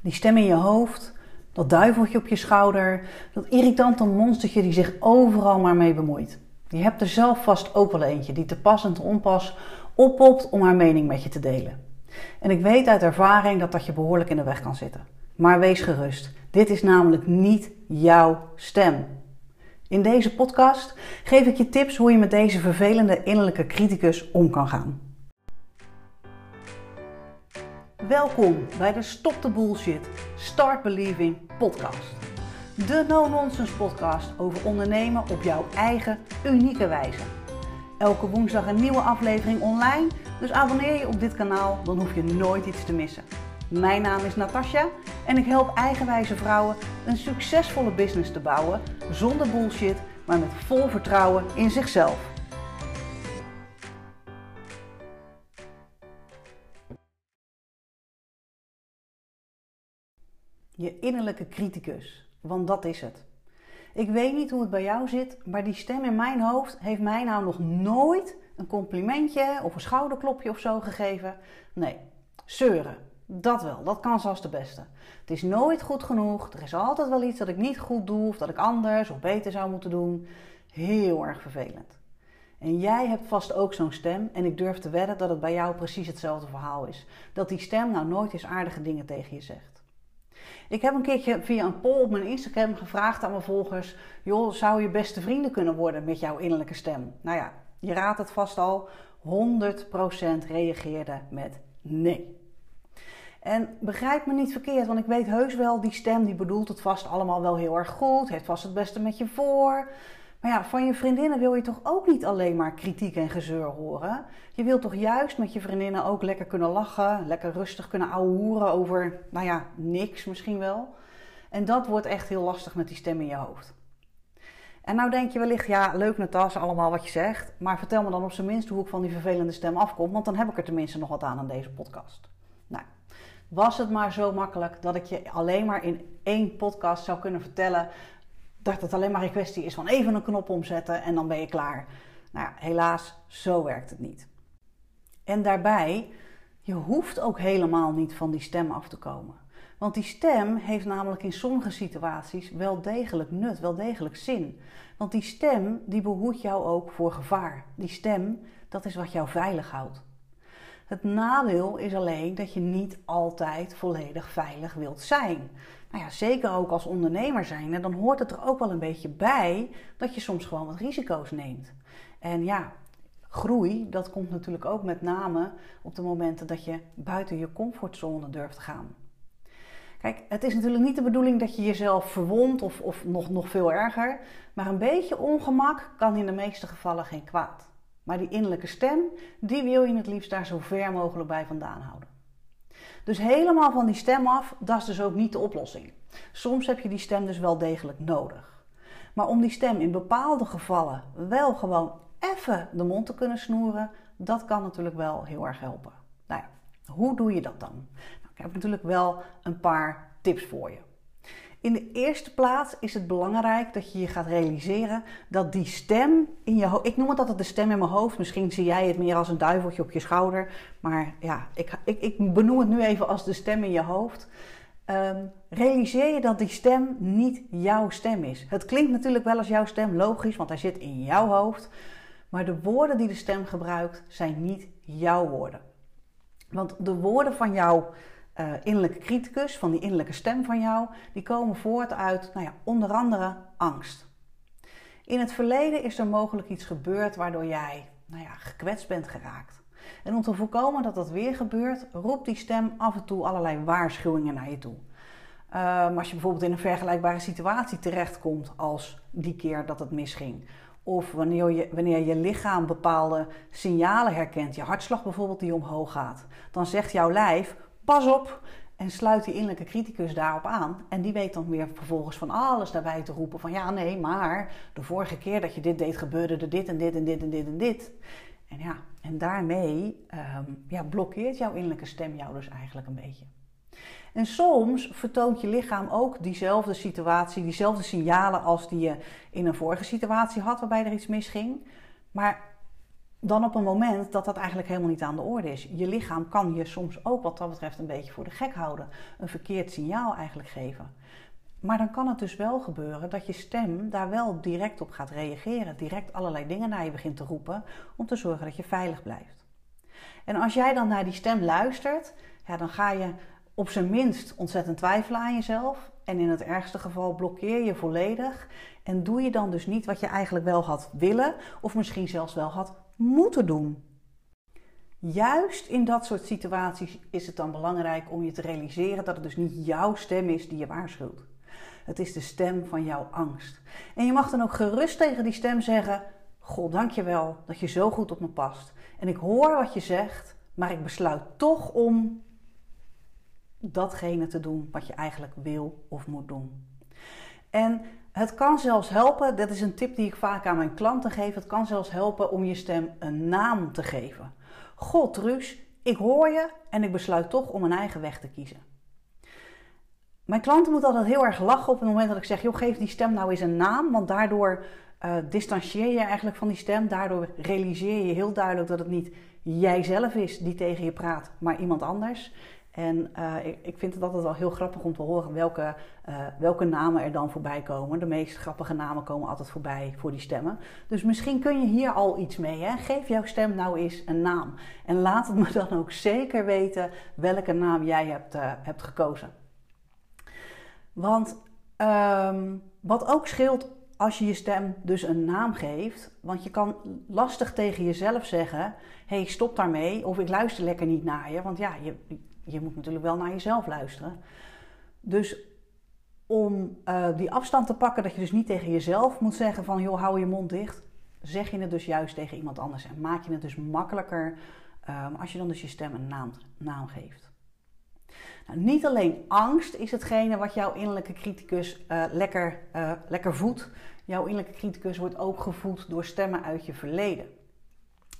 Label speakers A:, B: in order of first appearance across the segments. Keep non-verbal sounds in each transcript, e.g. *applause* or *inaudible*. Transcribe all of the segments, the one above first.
A: Die stem in je hoofd, dat duiveltje op je schouder, dat irritante monstertje die zich overal maar mee bemoeit. Je hebt er zelf vast ook wel eentje die te pas en te onpas oppopt om haar mening met je te delen. En ik weet uit ervaring dat dat je behoorlijk in de weg kan zitten. Maar wees gerust, dit is namelijk niet jouw stem. In deze podcast geef ik je tips hoe je met deze vervelende innerlijke criticus om kan gaan. Welkom bij de Stop the Bullshit, Start Believing podcast. De no-nonsense podcast over ondernemen op jouw eigen unieke wijze. Elke woensdag een nieuwe aflevering online, dus abonneer je op dit kanaal, dan hoef je nooit iets te missen. Mijn naam is Natasja en ik help eigenwijze vrouwen een succesvolle business te bouwen zonder bullshit, maar met vol vertrouwen in zichzelf. Je innerlijke criticus, want dat is het. Ik weet niet hoe het bij jou zit, maar die stem in mijn hoofd heeft mij nou nog nooit een complimentje of een schouderklopje of zo gegeven. Nee, zeuren. Dat wel, dat kan zelfs de beste. Het is nooit goed genoeg. Er is altijd wel iets dat ik niet goed doe of dat ik anders of beter zou moeten doen. Heel erg vervelend. En jij hebt vast ook zo'n stem en ik durf te wedden dat het bij jou precies hetzelfde verhaal is. Dat die stem nou nooit eens aardige dingen tegen je zegt. Ik heb een keertje via een poll op mijn Instagram gevraagd aan mijn volgers: joh, zou je beste vrienden kunnen worden met jouw innerlijke stem? Nou ja, je raadt het vast al. 100% reageerde met nee. En begrijp me niet verkeerd, want ik weet heus wel, die stem die bedoelt het vast allemaal wel heel erg goed, heeft vast het beste met je voor. Maar ja, van je vriendinnen wil je toch ook niet alleen maar kritiek en gezeur horen? Je wilt toch juist met je vriendinnen ook lekker kunnen lachen, lekker rustig kunnen ouwehoeren over, nou ja, niks misschien wel. En dat wordt echt heel lastig met die stem in je hoofd. En nou denk je wellicht, ja, leuk Natas, allemaal wat je zegt. Maar vertel me dan op zijn minst hoe ik van die vervelende stem afkom, want dan heb ik er tenminste nog wat aan aan deze podcast. Nou, was het maar zo makkelijk dat ik je alleen maar in één podcast zou kunnen vertellen dat het alleen maar een kwestie is van even een knop omzetten en dan ben je klaar. Nou helaas, zo werkt het niet. En daarbij, je hoeft ook helemaal niet van die stem af te komen. Want die stem heeft namelijk in sommige situaties wel degelijk nut, wel degelijk zin. Want die stem, die behoedt jou ook voor gevaar. Die stem, dat is wat jou veilig houdt. Het nadeel is alleen dat je niet altijd volledig veilig wilt zijn. Nou ja, zeker ook als ondernemer zijn, dan hoort het er ook wel een beetje bij dat je soms gewoon wat risico's neemt. En ja, groei, dat komt natuurlijk ook met name op de momenten dat je buiten je comfortzone durft te gaan. Kijk, het is natuurlijk niet de bedoeling dat je jezelf verwondt of, of nog, nog veel erger, maar een beetje ongemak kan in de meeste gevallen geen kwaad. Maar die innerlijke stem, die wil je het liefst daar zo ver mogelijk bij vandaan houden. Dus helemaal van die stem af, dat is dus ook niet de oplossing. Soms heb je die stem dus wel degelijk nodig. Maar om die stem in bepaalde gevallen wel gewoon even de mond te kunnen snoeren, dat kan natuurlijk wel heel erg helpen. Nou ja, hoe doe je dat dan? Nou, ik heb natuurlijk wel een paar tips voor je. In de eerste plaats is het belangrijk dat je je gaat realiseren dat die stem in je hoofd. Ik noem het altijd de stem in mijn hoofd. Misschien zie jij het meer als een duiveltje op je schouder. Maar ja, ik, ik, ik benoem het nu even als de stem in je hoofd. Um, realiseer je dat die stem niet jouw stem is. Het klinkt natuurlijk wel als jouw stem, logisch, want hij zit in jouw hoofd. Maar de woorden die de stem gebruikt zijn niet jouw woorden. Want de woorden van jouw uh, innerlijke criticus, van die innerlijke stem van jou, die komen voort uit nou ja, onder andere angst. In het verleden is er mogelijk iets gebeurd waardoor jij nou ja, gekwetst bent geraakt. En om te voorkomen dat dat weer gebeurt, roept die stem af en toe allerlei waarschuwingen naar je toe. Um, als je bijvoorbeeld in een vergelijkbare situatie terechtkomt als die keer dat het misging. Of wanneer je, wanneer je lichaam bepaalde signalen herkent, je hartslag bijvoorbeeld die omhoog gaat, dan zegt jouw lijf: pas op. En sluit die innerlijke criticus daarop aan. En die weet dan weer vervolgens van alles daarbij te roepen. Van ja, nee, maar de vorige keer dat je dit deed, gebeurde er dit en dit en dit en dit en dit. En ja, en daarmee um, ja, blokkeert jouw innerlijke stem jou dus eigenlijk een beetje. En soms vertoont je lichaam ook diezelfde situatie, diezelfde signalen als die je in een vorige situatie had waarbij er iets misging. Maar dan op een moment dat dat eigenlijk helemaal niet aan de orde is. Je lichaam kan je soms ook wat dat betreft een beetje voor de gek houden. Een verkeerd signaal eigenlijk geven. Maar dan kan het dus wel gebeuren dat je stem daar wel direct op gaat reageren. Direct allerlei dingen naar je begint te roepen om te zorgen dat je veilig blijft. En als jij dan naar die stem luistert, ja, dan ga je op zijn minst ontzettend twijfelen aan jezelf. En in het ergste geval blokkeer je volledig. En doe je dan dus niet wat je eigenlijk wel had willen, of misschien zelfs wel had moeten doen. Juist in dat soort situaties is het dan belangrijk om je te realiseren dat het dus niet jouw stem is die je waarschuwt. Het is de stem van jouw angst. En je mag dan ook gerust tegen die stem zeggen: God, dankjewel dat je zo goed op me past. En ik hoor wat je zegt, maar ik besluit toch om datgene te doen wat je eigenlijk wil of moet doen. En het kan zelfs helpen, dat is een tip die ik vaak aan mijn klanten geef. Het kan zelfs helpen om je stem een naam te geven. God, Truus, ik hoor je en ik besluit toch om een eigen weg te kiezen. Mijn klanten moeten altijd heel erg lachen op het moment dat ik zeg: joh, geef die stem nou eens een naam. Want daardoor uh, distancieer je eigenlijk van die stem. Daardoor realiseer je heel duidelijk dat het niet jijzelf is die tegen je praat, maar iemand anders. En uh, ik, vind het altijd wel heel grappig om te horen welke, uh, welke namen er dan voorbij komen. De meest grappige namen komen altijd voorbij voor die stemmen. Dus misschien kun je hier al iets mee. Hè? Geef jouw stem nou eens een naam. En laat het me *laughs* dan ook zeker weten welke naam jij hebt, uh, hebt gekozen. Want um, wat ook scheelt als je je stem dus een naam geeft. Want je kan lastig tegen jezelf zeggen: hey, stop daarmee. Of ik luister lekker niet naar je. Want ja, je je moet natuurlijk wel naar jezelf luisteren. Dus om uh, die afstand te pakken, dat je dus niet tegen jezelf moet zeggen van joh, hou je mond dicht. Zeg je het dus juist tegen iemand anders en maak je het dus makkelijker um, als je dan dus je stem een naam, naam geeft. Nou, niet alleen angst is hetgene wat jouw innerlijke criticus uh, lekker, uh, lekker voedt. Jouw innerlijke criticus wordt ook gevoed door stemmen uit je verleden.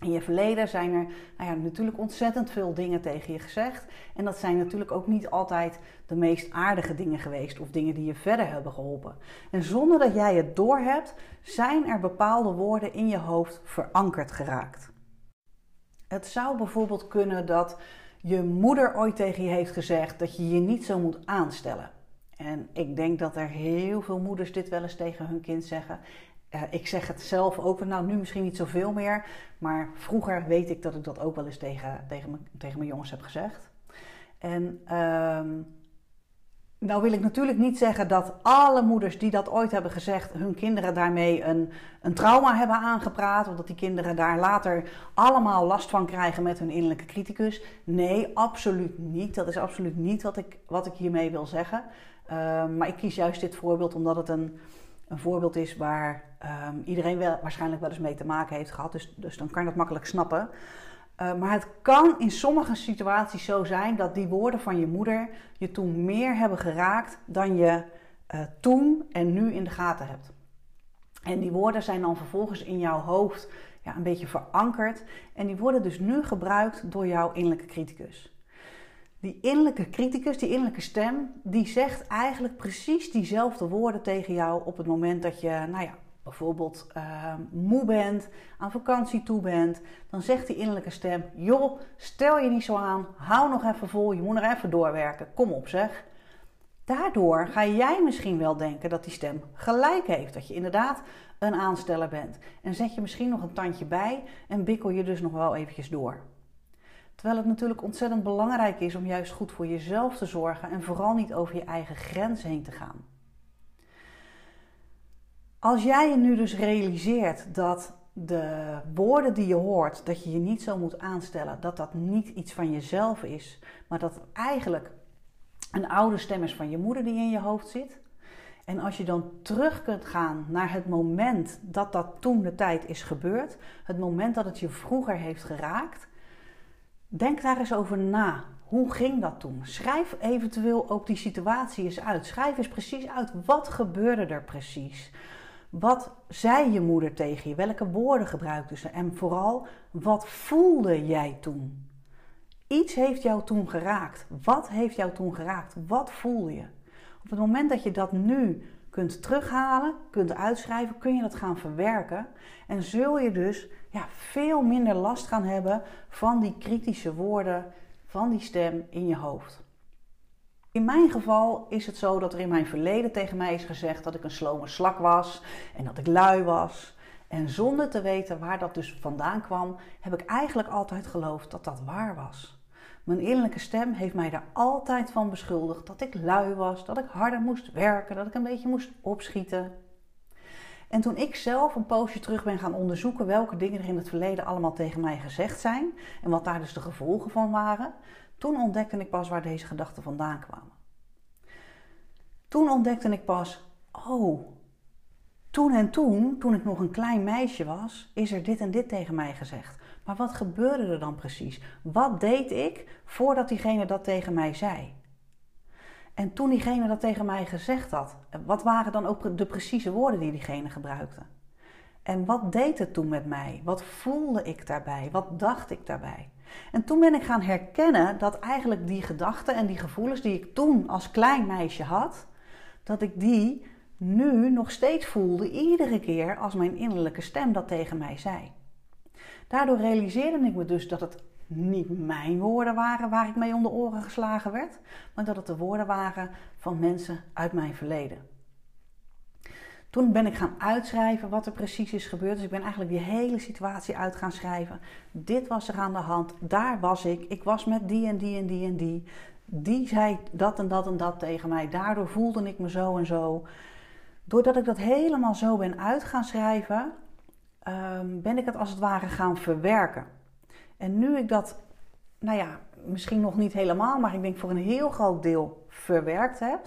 A: In je verleden zijn er nou ja, natuurlijk ontzettend veel dingen tegen je gezegd. En dat zijn natuurlijk ook niet altijd de meest aardige dingen geweest of dingen die je verder hebben geholpen. En zonder dat jij het doorhebt, zijn er bepaalde woorden in je hoofd verankerd geraakt. Het zou bijvoorbeeld kunnen dat je moeder ooit tegen je heeft gezegd dat je je niet zo moet aanstellen. En ik denk dat er heel veel moeders dit wel eens tegen hun kind zeggen. Ik zeg het zelf ook, nou nu misschien niet zoveel meer, maar vroeger weet ik dat ik dat ook wel eens tegen, tegen, mijn, tegen mijn jongens heb gezegd. En uh, nou wil ik natuurlijk niet zeggen dat alle moeders die dat ooit hebben gezegd, hun kinderen daarmee een, een trauma hebben aangepraat. Of dat die kinderen daar later allemaal last van krijgen met hun innerlijke criticus. Nee, absoluut niet. Dat is absoluut niet wat ik, wat ik hiermee wil zeggen. Uh, maar ik kies juist dit voorbeeld omdat het een een voorbeeld is waar um, iedereen wel, waarschijnlijk wel eens mee te maken heeft gehad. Dus, dus dan kan je dat makkelijk snappen. Uh, maar het kan in sommige situaties zo zijn dat die woorden van je moeder je toen meer hebben geraakt dan je uh, toen en nu in de gaten hebt. En die woorden zijn dan vervolgens in jouw hoofd ja, een beetje verankerd. En die worden dus nu gebruikt door jouw innerlijke criticus. Die innerlijke criticus, die innerlijke stem, die zegt eigenlijk precies diezelfde woorden tegen jou op het moment dat je, nou ja, bijvoorbeeld uh, moe bent, aan vakantie toe bent. Dan zegt die innerlijke stem: Joh, stel je niet zo aan, hou nog even vol, je moet nog even doorwerken, kom op zeg. Daardoor ga jij misschien wel denken dat die stem gelijk heeft. Dat je inderdaad een aansteller bent. En zet je misschien nog een tandje bij en bikkel je dus nog wel eventjes door. Terwijl het natuurlijk ontzettend belangrijk is om juist goed voor jezelf te zorgen en vooral niet over je eigen grens heen te gaan. Als jij je nu dus realiseert dat de woorden die je hoort, dat je je niet zo moet aanstellen, dat dat niet iets van jezelf is, maar dat het eigenlijk een oude stem is van je moeder die in je hoofd zit. En als je dan terug kunt gaan naar het moment dat dat toen de tijd is gebeurd, het moment dat het je vroeger heeft geraakt, Denk daar eens over na. Hoe ging dat toen? Schrijf eventueel ook die situatie eens uit. Schrijf eens precies uit wat gebeurde er precies. Wat zei je moeder tegen je? Welke woorden gebruikte ze? En vooral, wat voelde jij toen? Iets heeft jou toen geraakt. Wat heeft jou toen geraakt? Wat voel je? Op het moment dat je dat nu kunt terughalen, kunt uitschrijven, kun je dat gaan verwerken. En zul je dus ja, veel minder last gaan hebben van die kritische woorden, van die stem in je hoofd. In mijn geval is het zo dat er in mijn verleden tegen mij is gezegd dat ik een slome slak was en dat ik lui was. En zonder te weten waar dat dus vandaan kwam, heb ik eigenlijk altijd geloofd dat dat waar was. Mijn innerlijke stem heeft mij er altijd van beschuldigd dat ik lui was, dat ik harder moest werken, dat ik een beetje moest opschieten. En toen ik zelf een poosje terug ben gaan onderzoeken welke dingen er in het verleden allemaal tegen mij gezegd zijn en wat daar dus de gevolgen van waren, toen ontdekte ik pas waar deze gedachten vandaan kwamen. Toen ontdekte ik pas, oh, toen en toen, toen ik nog een klein meisje was, is er dit en dit tegen mij gezegd. Maar wat gebeurde er dan precies? Wat deed ik voordat diegene dat tegen mij zei? En toen diegene dat tegen mij gezegd had, wat waren dan ook de precieze woorden die diegene gebruikte? En wat deed het toen met mij? Wat voelde ik daarbij? Wat dacht ik daarbij? En toen ben ik gaan herkennen dat eigenlijk die gedachten en die gevoelens die ik toen als klein meisje had, dat ik die nu nog steeds voelde iedere keer als mijn innerlijke stem dat tegen mij zei. Daardoor realiseerde ik me dus dat het niet mijn woorden waren waar ik mee om de oren geslagen werd, maar dat het de woorden waren van mensen uit mijn verleden. Toen ben ik gaan uitschrijven wat er precies is gebeurd. Dus ik ben eigenlijk die hele situatie uit gaan schrijven. Dit was er aan de hand, daar was ik. Ik was met die en die en die en die. Die zei dat en dat en dat tegen mij. Daardoor voelde ik me zo en zo. Doordat ik dat helemaal zo ben uit gaan schrijven, ehm, ben ik het als het ware gaan verwerken. En nu ik dat, nou ja, misschien nog niet helemaal, maar ik denk voor een heel groot deel verwerkt heb,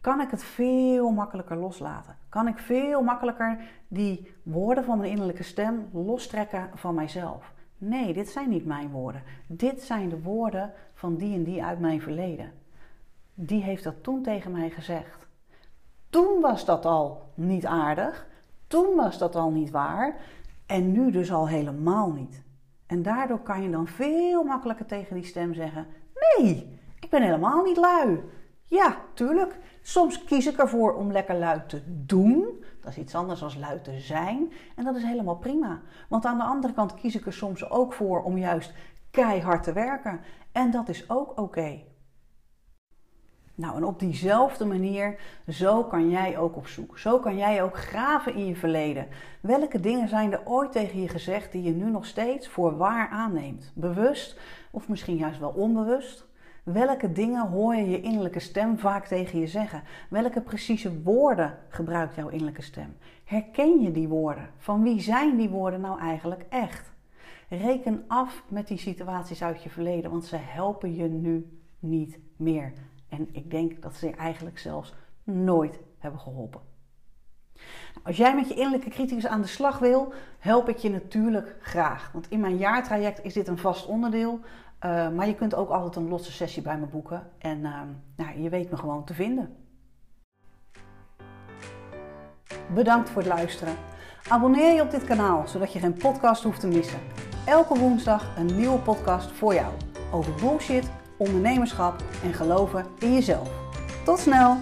A: kan ik het veel makkelijker loslaten. Kan ik veel makkelijker die woorden van mijn innerlijke stem lostrekken van mijzelf. Nee, dit zijn niet mijn woorden. Dit zijn de woorden van die en die uit mijn verleden. Die heeft dat toen tegen mij gezegd. Toen was dat al niet aardig. Toen was dat al niet waar. En nu dus al helemaal niet. En daardoor kan je dan veel makkelijker tegen die stem zeggen: Nee, ik ben helemaal niet lui. Ja, tuurlijk. Soms kies ik ervoor om lekker luid te doen. Dat is iets anders dan luid te zijn. En dat is helemaal prima. Want aan de andere kant kies ik er soms ook voor om juist keihard te werken. En dat is ook oké. Nou, en op diezelfde manier, zo kan jij ook op zoek. Zo kan jij ook graven in je verleden. Welke dingen zijn er ooit tegen je gezegd die je nu nog steeds voor waar aanneemt? Bewust of misschien juist wel onbewust? Welke dingen hoor je je innerlijke stem vaak tegen je zeggen? Welke precieze woorden gebruikt jouw innerlijke stem? Herken je die woorden? Van wie zijn die woorden nou eigenlijk echt? Reken af met die situaties uit je verleden, want ze helpen je nu niet meer. En ik denk dat ze je eigenlijk zelfs nooit hebben geholpen. Als jij met je innerlijke criticus aan de slag wil, help ik je natuurlijk graag. Want in mijn jaartraject is dit een vast onderdeel. Uh, maar je kunt ook altijd een losse sessie bij me boeken. En uh, nou, je weet me gewoon te vinden. Bedankt voor het luisteren. Abonneer je op dit kanaal, zodat je geen podcast hoeft te missen. Elke woensdag een nieuwe podcast voor jou. Over bullshit, ondernemerschap en geloven in jezelf. Tot snel!